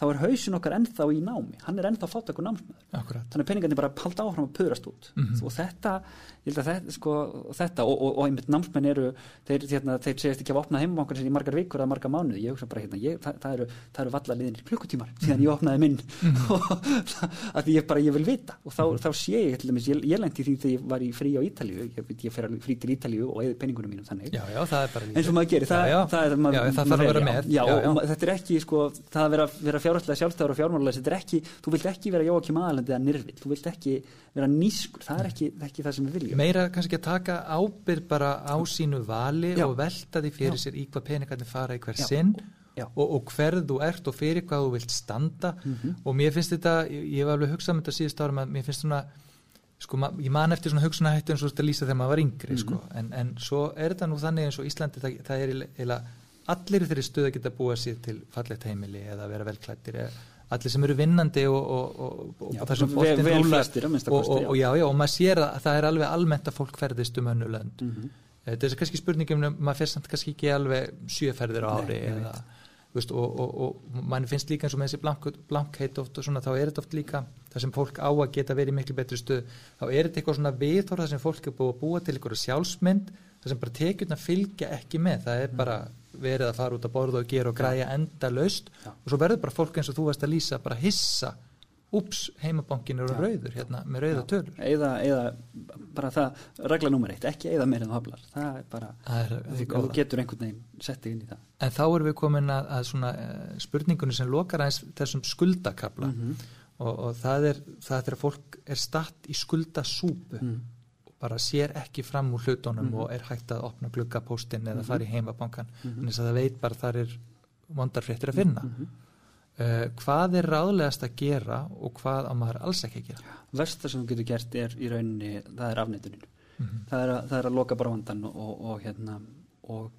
þá er hausin okkar ennþá í námi. Hann er ennþá fátakur námsmaður. Akkurat. þannig að peningarnir bara halda áfram að puðrast út. Mhm. og þetta, ég held að þetta, sko, þetta og, og, og einmitt námsmenn eru þeir, hérna, þeir segist ekki að opna heimabankan sinni í margar vikur eða margar mánuði, ég hugsa bara hérna ég, það, það, eru, það eru valla liðinir klukkutímar síðan ég opnaði minn. Mhm. og að ég bara, ég vil vita. Og þá, þá sé ég, dæmis, ég, ég lendi því þegar ég var í frí á Ítalíu, ég, ég fer frí til Ítalíu og eða peningunum mínum þannig. Já, já, það er bara eins og maður gerir, það, já, það, það og er ekki, fjárhættilega sjálfstæður og fjármálulega, þetta er ekki þú vilt ekki vera Jóakim aðalandi eða nyrfill þú vilt ekki vera nýskur, það er ekki, ekki það sem við viljum meira kannski að taka ábyrð bara á sínu vali Já. og velta því fyrir Já. sér í hvað peningarnir fara í hver Já. sinn og, og hverð þú ert og fyrir hvað þú vilt standa Mhm. og mér finnst þetta, ég, var alveg hugsað með þetta síðust árum að mér finnst svona sko, ég man eftir svona hugsunahættu eins og þetta lýsa þegar maður var yngri Mhm. sko. en, en svo er þetta nú þannig eins og Íslandi það, það er eiginlega allir þeirri stöð að geta búa sér til fallegt heimili eða vera velklættir eða allir sem eru vinnandi og, og, og, og Já, þar sem vel- boltinn vel rúllar flestir, að minnsta og, og, já. og já, og maður sér að það er alveg almennt að fólk ferðist um önnu lönd Mhm. þetta er kannski spurningum um maður fer samt kannski ekki alveg sjöferðir á Nei, ári ég eða, veist, og, og, og mann finnst líka eins og með þessi blank, blankheit oft og svona þá er þetta oft líka það sem fólk á að geta verið miklu betri stöð þá er þetta eitthvað svona viðhorð það sem fólk er búið að búa til eitthvað sjálfsmynd það sem bara tekjurna fylgja ekki með það er bara verið að fara út að borða og gera og græja enda laust og svo verður bara fólk eins og þú varst að lýsa bara hissa. Ups, heimabankin eru rauður hérna með rauða tölur. Eða, eða bara það, regla nummer eitt ekki eða meira en þú haflar, það er bara það er þú góða. getur einhvern veginn settið inn í það. En þá erum við komin að, að svona uh, spurningunni sem lokar aðeins þessum skuldakabla Mhm. og, og það er það er þegar fólk er statt í skuldasúpu. Mhm. Bara sér ekki fram úr hlutunum Mhm. og er hægt að opna gluggapóstinn eða Mhm. fara í heimabankan Mhm. en þess að það veit bara þar er vondarfréttir að finna Mhm. uh, hvað er ráðlegast að gera og hvað á maður alls ekki að gera versta sem þú getur gert er í rauninni það er afneitunin Mhm. það, að, það er að loka bara vandan og, og, hérna, og,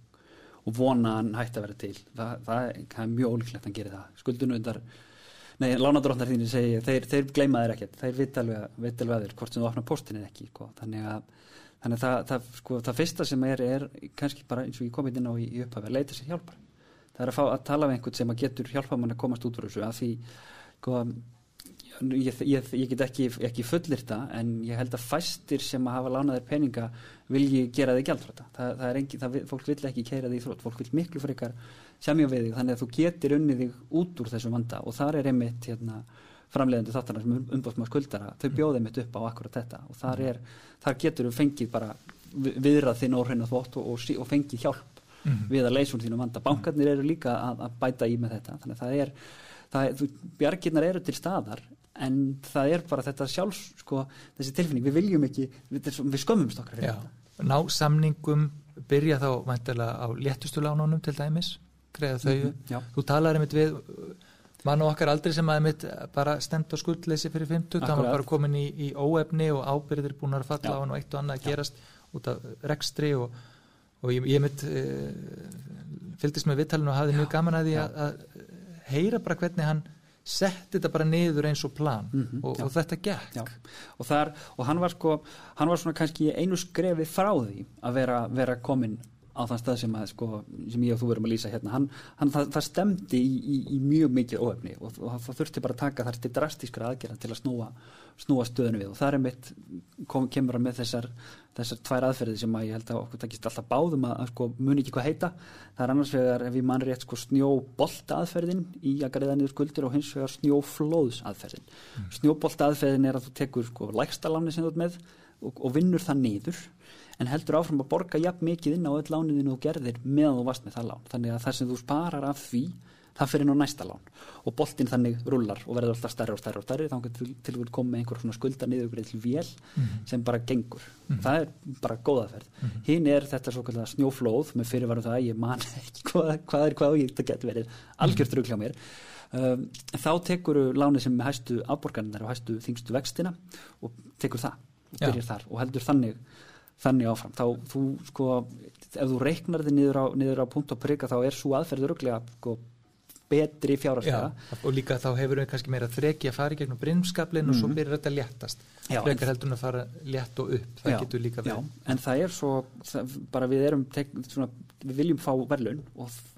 og vona hann hætti að vera til það, það, það er mjög ólíklegt að hann gerir það skuldunundar Nei, lánadrótnar þínir segi, þeir, þeir gleyma þér ekkert, þeir vita alveg, vita alveg að þér hvort sem þú opnar postin eða ekki, sko. þannig að, þannig að það, það, sko, það fyrsta sem er, er kannski bara eins og ég komið inn á í, í upphafi að leita sér hjálpar. Það er að fá að tala við einhvern sem getur hjálpa mann að komast út úr þessu, að því, sko, ég, ég, ég get ekki, ekki fullir það, en ég held að fæstir sem að hafa lánaðir peninga vilji gera þig gjaldfrata. Það, það er engi, það, fólk vill ekki keira þig í þrótt, fólk vill miklu frekar semja við þig, þannig að þú getur unnið þig út úr þessu vanda og þar er einmitt hérna, framleiðandi þáttarnar sem umbóðsmaður skuldara, þau bjóðið mitt upp á akkurat þetta og þar, er, þar getur þú fengið bara vi- viðrað þinn óhreina þvótt og, og, og fengið hjálp Mhm. við að leysa úr þínu vanda. Bankarnir eru líka að, að bæta í með þetta, þannig að það er, það þú, bjargirnar eru til staðar en það er bara þetta sjálfs sko, þessi tilfinning, við viljum ekki við, við skömmumst okkar fyrir Já, þetta ná samningum byrja þá á léttustu lánunum til dæmis, greiða þau upp. já. þú talar einmitt við mann og okkar aldrei sem að einmitt bara stend á skuldleysi fyrir 50, það var Akkurat. bara komin í, í óefni og ábyrðir búin að falla Já. á hann og eitt og annað að gerast út af rekstri og, og ég, ég mitt uh, fylgdist með viðtalinu og hafði mjög gaman að því Já. að heyra bara hvernig hann setti þetta bara niður eins og plan. Mhm, og, já. og þetta gekk. Og, þar, og hann var sko hann var svona kannski einu skrefi frá því að vera, vera komin á þann stað sem, að, sko, sem ég og þú verum að lýsa hérna. Hann, hann, það, það stemdi í, í, í mjög mikið óefni og, og það þurfti bara að taka þar til drastískra aðgerða til að snúa, snúa stöðinu við. Og það er mitt kom, kemur hann með þessar, þessar tvær aðferði sem að ég held að okkur takist alltaf báðum að, að sko, muni ekki hvað heita. Það er annars vegar ef ég mann rétt sko, snjóbolta aðferðin í að greiða niður skuldir og hins vegar snjóflóðs aðferðin mm. snjóbolta aðferðin er að þú tekur sko, lægsta láni sem þú ert með og, og vinnur það niður en heldur áfram að borga jafn mikið inn á öll lániðinu og gerðir meðan þú varst með það lán. Þannig að það sem þú sparar af því það fyrir á næsta lán. Og boltinn þannig rullar og verður alltaf stærri og stærri og stærri þá til, til koma með einhver svona skulda niður til vél sem bara gengur. Það er bara góðaferð hinn er þetta svo kallega snjóflóð með fyrirvaru það að ég man ekki hvað, hvað er hvað og ég, getur verið. Algjört rugl hjá mér. Um, þá tekur lánið sem hæstu afborgarinnar og hæstu þingstu vextina og tekur það og og heldur þannig þannig áfram, þá þú sko ef þú reiknar þið niður á, niður á punkt og prika þá er svo aðferð öruglega sko betri fjárhagslega. Og líka þá hefur við kannski meira þreki að fara í gegnum brimskablin og svo Mhm. byrjar þetta léttast. Frekar heldur en að fara létt og upp það Já, getur líka Já, verið. en það er svo það, bara við erum tek, svona, við viljum fá verðlun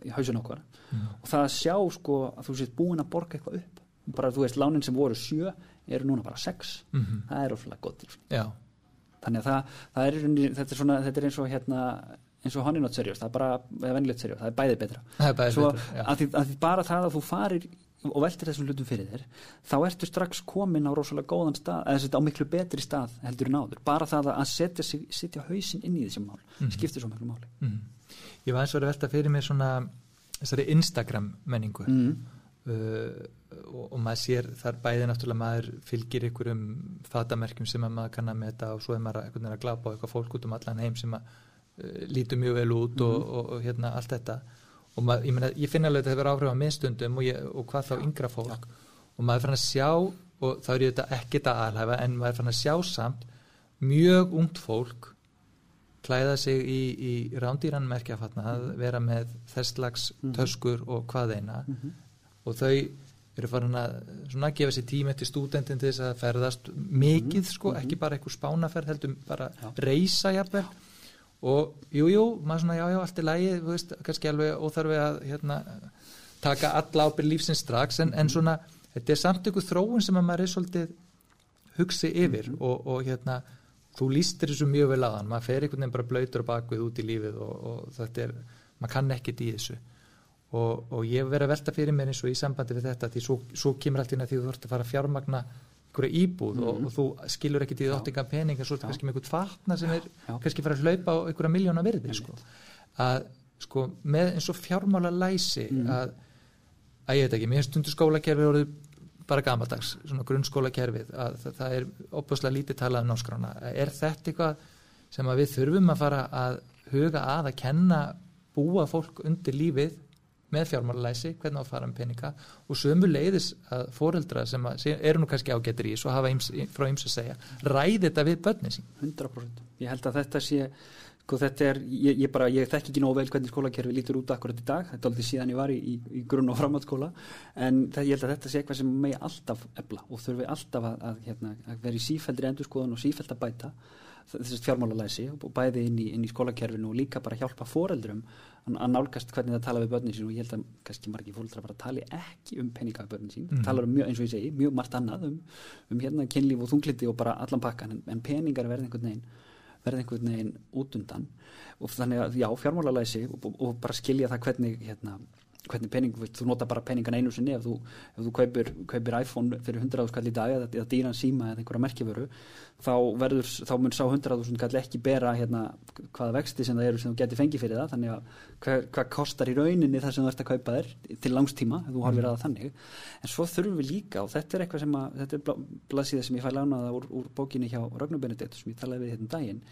í hausin okkar Mhm. og það að sjá sko að þú sést búin að borga eitthvað upp. Bara þú veist lánin sem voru sjö eru núna bara sex. Mhm. það er oflega gott til Já, þannig að það, það er, þetta er svona þetta er eins og hérna eins og nátt serjós, það er bara eða venilegt serjós, það er bæði betra það er bæðið svo betra já. að því, að því bara það að þú farir og veltir þessum hlutum fyrir þér þá ertu strax komin á rosalega góðan stað eða þetta á miklu betri stað heldur en áður bara það að setja, sig, setja hausinn inn í þessum mál Mhm. skiptir svo miklu máli Mhm. Ég var eins og verið að velta fyrir mér svona þessari Instagram menningu mm. Uh, og, og maður sér þar bæði náttúrulega maður fylgir ykkurum fatamerkjum sem að maður kann að meta og svo er maður að, að glapa á eitthvað fólk út um allan heim sem að uh, lítur mjög vel út og, Mhm. og, og hérna allt þetta og maður, ég, meina, ég finna alveg að þetta hefur áhrif á minnstundum og, hvað þá yngra fólk og maður er fann að sjá og þá er þetta ekkert að alhæfa en maður er fann að sjá samt mjög ungt fólk klæða sig í, í rándýran merkjafatna að vera með þess slags Mhm. töskur og hvað eina Mm -hmm. Og þau eru farin að svona gefa sér tíma til stúdentin til þess að ferðast mikið Mhm, sko, mhm. ekki bara einhver spánaferð heldur bara Já. reysa jafnvel og jú, jú, maður svona já, já, allt er lægi, þú veist, kannski alveg óþarfi að hérna, taka alla ábyrð lífsins strax, en, Mhm. en svona þetta er samt ykkur þróun sem að maður er svolítið hugsi yfir Mhm. og, og hérna, þú lístir þessu mjög vel aðan, maður fer einhvern veginn bara blöytur og bakvið út í lífið og, og þetta er, maður kann ekkert í þessu og, og ég verið að velta fyrir mér eins og í sambandi við þetta því svo, svo kemur allt inn að því þú þurft að fara að fjármagna einhverja íbúð og, Mhm. og þú skilur ekki því Já. þáttinga pening en svo er þetta kannski með einhvern fatna sem er Já. kannski fara að hlaupa á einhverja miljóna Einmitt. sko. að sko með eins og fjármála læsi Mhm. að, að ég veit ekki, mér stundur skólakerfið orðið bara gamaldags, svona grunnskólakerfið að það, það er opuslega lítið talað um náskrána, er þetta eitthvað sem að við þurfum að fara að huga að að kenna búa fólk undir lífið með fjármálalæsi, hvernig á að fara með peninga og sömu leiðis að foreldra sem að, eru nú kannski ágættir í þessu og hafa íms, frá ýms að segja, ræði þetta við börnin sín. 100% ég held að þetta sé sko, þetta er, ég, ég bara, ég þekk ekki nógu vel hvernig skólakerfi lítur út akkurat í dag. Þetta er aldrei síðan ég var í, í, í grunn og framhaldsskóla. En það, ég held að þetta sé eitthvað sem megi alltaf ebla og þurfi alltaf að, að, hérna, að vera í sífældri endurskoðun og sífæld að bæta þessast fjármálalæsi og bæði inn í, í skólakerfinu og líka bara hjálpa foreldrum að nálgast hvernig það tala við börnin sín og ég held að kannski margir fóreldrar bara tali ekki um peninga við börnin sín, Mhm. talar um mjög, eins og ég segi, mjög margt annað um, um hérna kynlíf og þungliti og bara allan pakkan en, en peningar verði einhvern veginn verði einhvern veginn út undan. Og þannig að já, fjármálalæsi og, og, og bara skilja það hvernig hérna, hvernig pening, þú nota bara peningan einu sinni ef þú, ef þú kaupir, kaupir iPhone fyrir 100.000 skall í dag eða, eða dýran síma eða einhverja merkjavöru þá, verður, þá mun sá 100.000 skall ekki bera hérna, hvaða vexti sem það eru sem þú geti fengið fyrir það. Þannig að hvað, hvað kostar í rauninni það sem þú ert að kaupa þér til langstíma ef þú horfir að það þannig. En svo þurfum við líka og þetta er eitthvað sem að þetta er blaðsíða sem ég fæ lánaða úr, úr bókinni hjá Ragnar Benedikt sem ég talaði við hérna um daginn.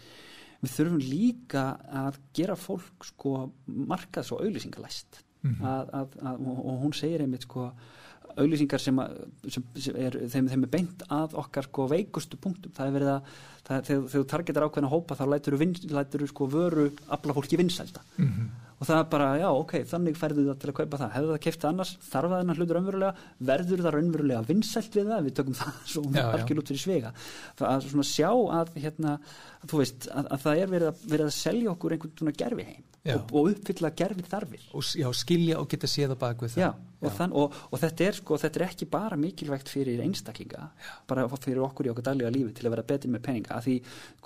Við þurfum líka að gera fólk sko markað svo auðlýsingalæst Mhm. að, að, að, og, og hún segir einmitt sko auðlýsingar sem, að, sem, sem er, þeim, þeim er beint að okkar sko veikustu punktum það er verið að það, þegar, þú targetar ákveðna hópa þá lætur þú sko vöru afla fólki vinsælda Mhm. Og það er bara, já, ok, þannig færðu það til að kaupa það, hefðu það keift annars, þarf það hlutur raunverulega, verður það raunverulega vinsælt við það, við tökum það svo Já, já. algjör út fyrir svega það að svona sjá að, hérna, að þú veist, að, að það er verið að, verið að selja okkur einhvern svona gerfi heim og, og uppfylla gerfi þarfir og já, skilja og geta séð á bakvið það. Já, og, þann, og, og þetta, er, sko, þetta er ekki bara mikilvægt fyrir einstaklinga bara fyrir okkur í okkur daglega lífi til að vera betri með peninga að því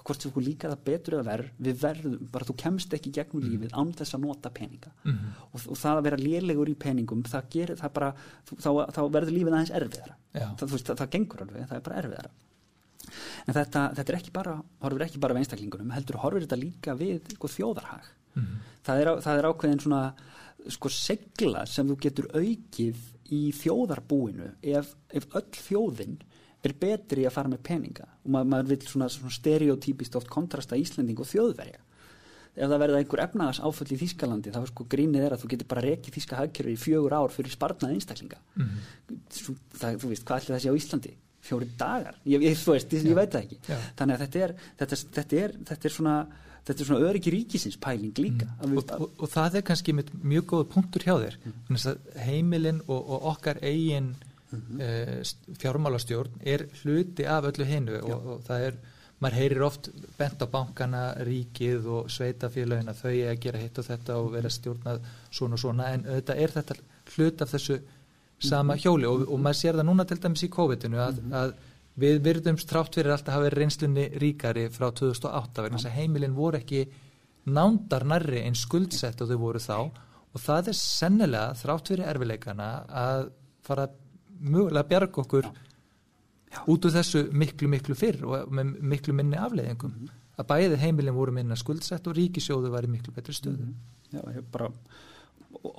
hvort okkur líka það betur eða verð við verðum, bara þú kemst ekki gegnum lífið án þess að nota peninga. Mhm. og, og það að vera lélegur í peningum það gerir það bara þá, þá verður lífið aðeins erfiðara. Já. það, þú veist, það, það gengur alveg, það er bara erfiðara. En þetta, þetta er ekki bara horfir ekki bara við einstaklingunum, heldur horfir þetta líka við sko, þjóðarhag. Mhm. það er, á- það er ákveðin svona sko segla sem þú getur aukið í þjóðarbúinu ef, ef öll þjóðin er betri að fara með peninga. Og maður, maður vil svona, svona stereotypist oft kontrasta Íslending og þjóðverja. Ef það verða einhver efnagas áföll í Þískalandi þá er sko grínið er að þú getur bara rekið Þíska hagkerfi í fjögur ár fyrir sparnað einstaklinga. Mhm. Svo, það, þú veist, hvað ætli það sé á Íslandi? Fjóri dagar, ég, ég, veist, ég, ég veit það ekki. Já. þannig að þetta er þetta, þetta, er, þetta er svona þetta er svona öryggi ríkisins pæling líka mm. og, og, og það er kannski mjög góð punktur hjá þér mm. heimilin og, og okkar eigin mm -hmm. uh, fjármálastjórn er hluti af öllu hinnu og það er maður heyrir oft bent á bankana, ríkið og sveitafélagina, þau er að gera hitt og þetta og vera stjórnað svona og svona en þetta er þetta hlut af þessu sama mhm. hjóli og, og maður sér það núna til dæmis í COVID-inu að, -hmm. að við virðumst trátt fyrir alltaf að hafa reynslunni ríkari frá 2008 vegna þess að heimilin voru ekki nándar nærri en skuldsett og þau voru þá og það er sennilega þrátt fyrir erfileikana að fara mögulega bjarga okkur út úr þessu miklu miklu fyrr og með miklu minni afleiðingum mm -hmm. að bæði heimilin voru minna skuldsett og ríkisjóðu var í miklu betri stöðu mm -hmm. Já, ég bara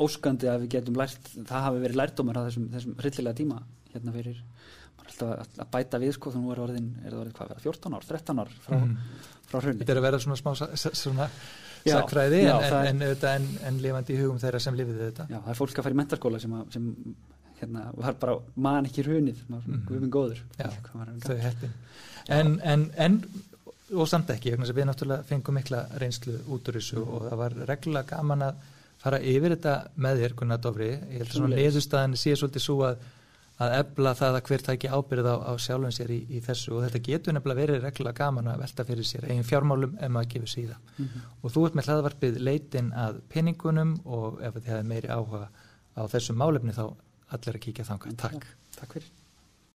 óskandi að við getum lært, það hafi verið lærdomar á þessum, þessum hryllilega tíma hérna fyrir, er alltaf að bæta við sko, þannig að nú er orðin, er það orðin hvað vera 14 ár, 13 ár frá, mm. frá hrunni Þetta er að vera svona smá svona sakfræði en, en, en, en lifandi í hugum þeirra sem lifiði þetta. Já, það er fólk að fara í mentarskóla sem, að, sem hérna, var bara man ekki hrunið mm. við erum góður. Já, þau hættin en og samt ekki, við náttúrulega fengum mikla reynslu út úr þessu mm. og það var reglulega gaman að fara yfir þetta með þér Gunnar Dófri, ég held að svona leðustæðin sé svolítið svo að, að ebla það að hver tæki ábyrð á, á sjálfum sér í, í þessu og þetta getur nefnilega verið reglulega gaman að velta fyrir sér eigin fjármálum ef maður gefur síða mm -hmm. og þú ert með hlaðvarpið leitin að peningunum og ef þið hefði meiri áhuga á þessum málefni þá allir að kíkja þanga. Takk. Takk fyrir.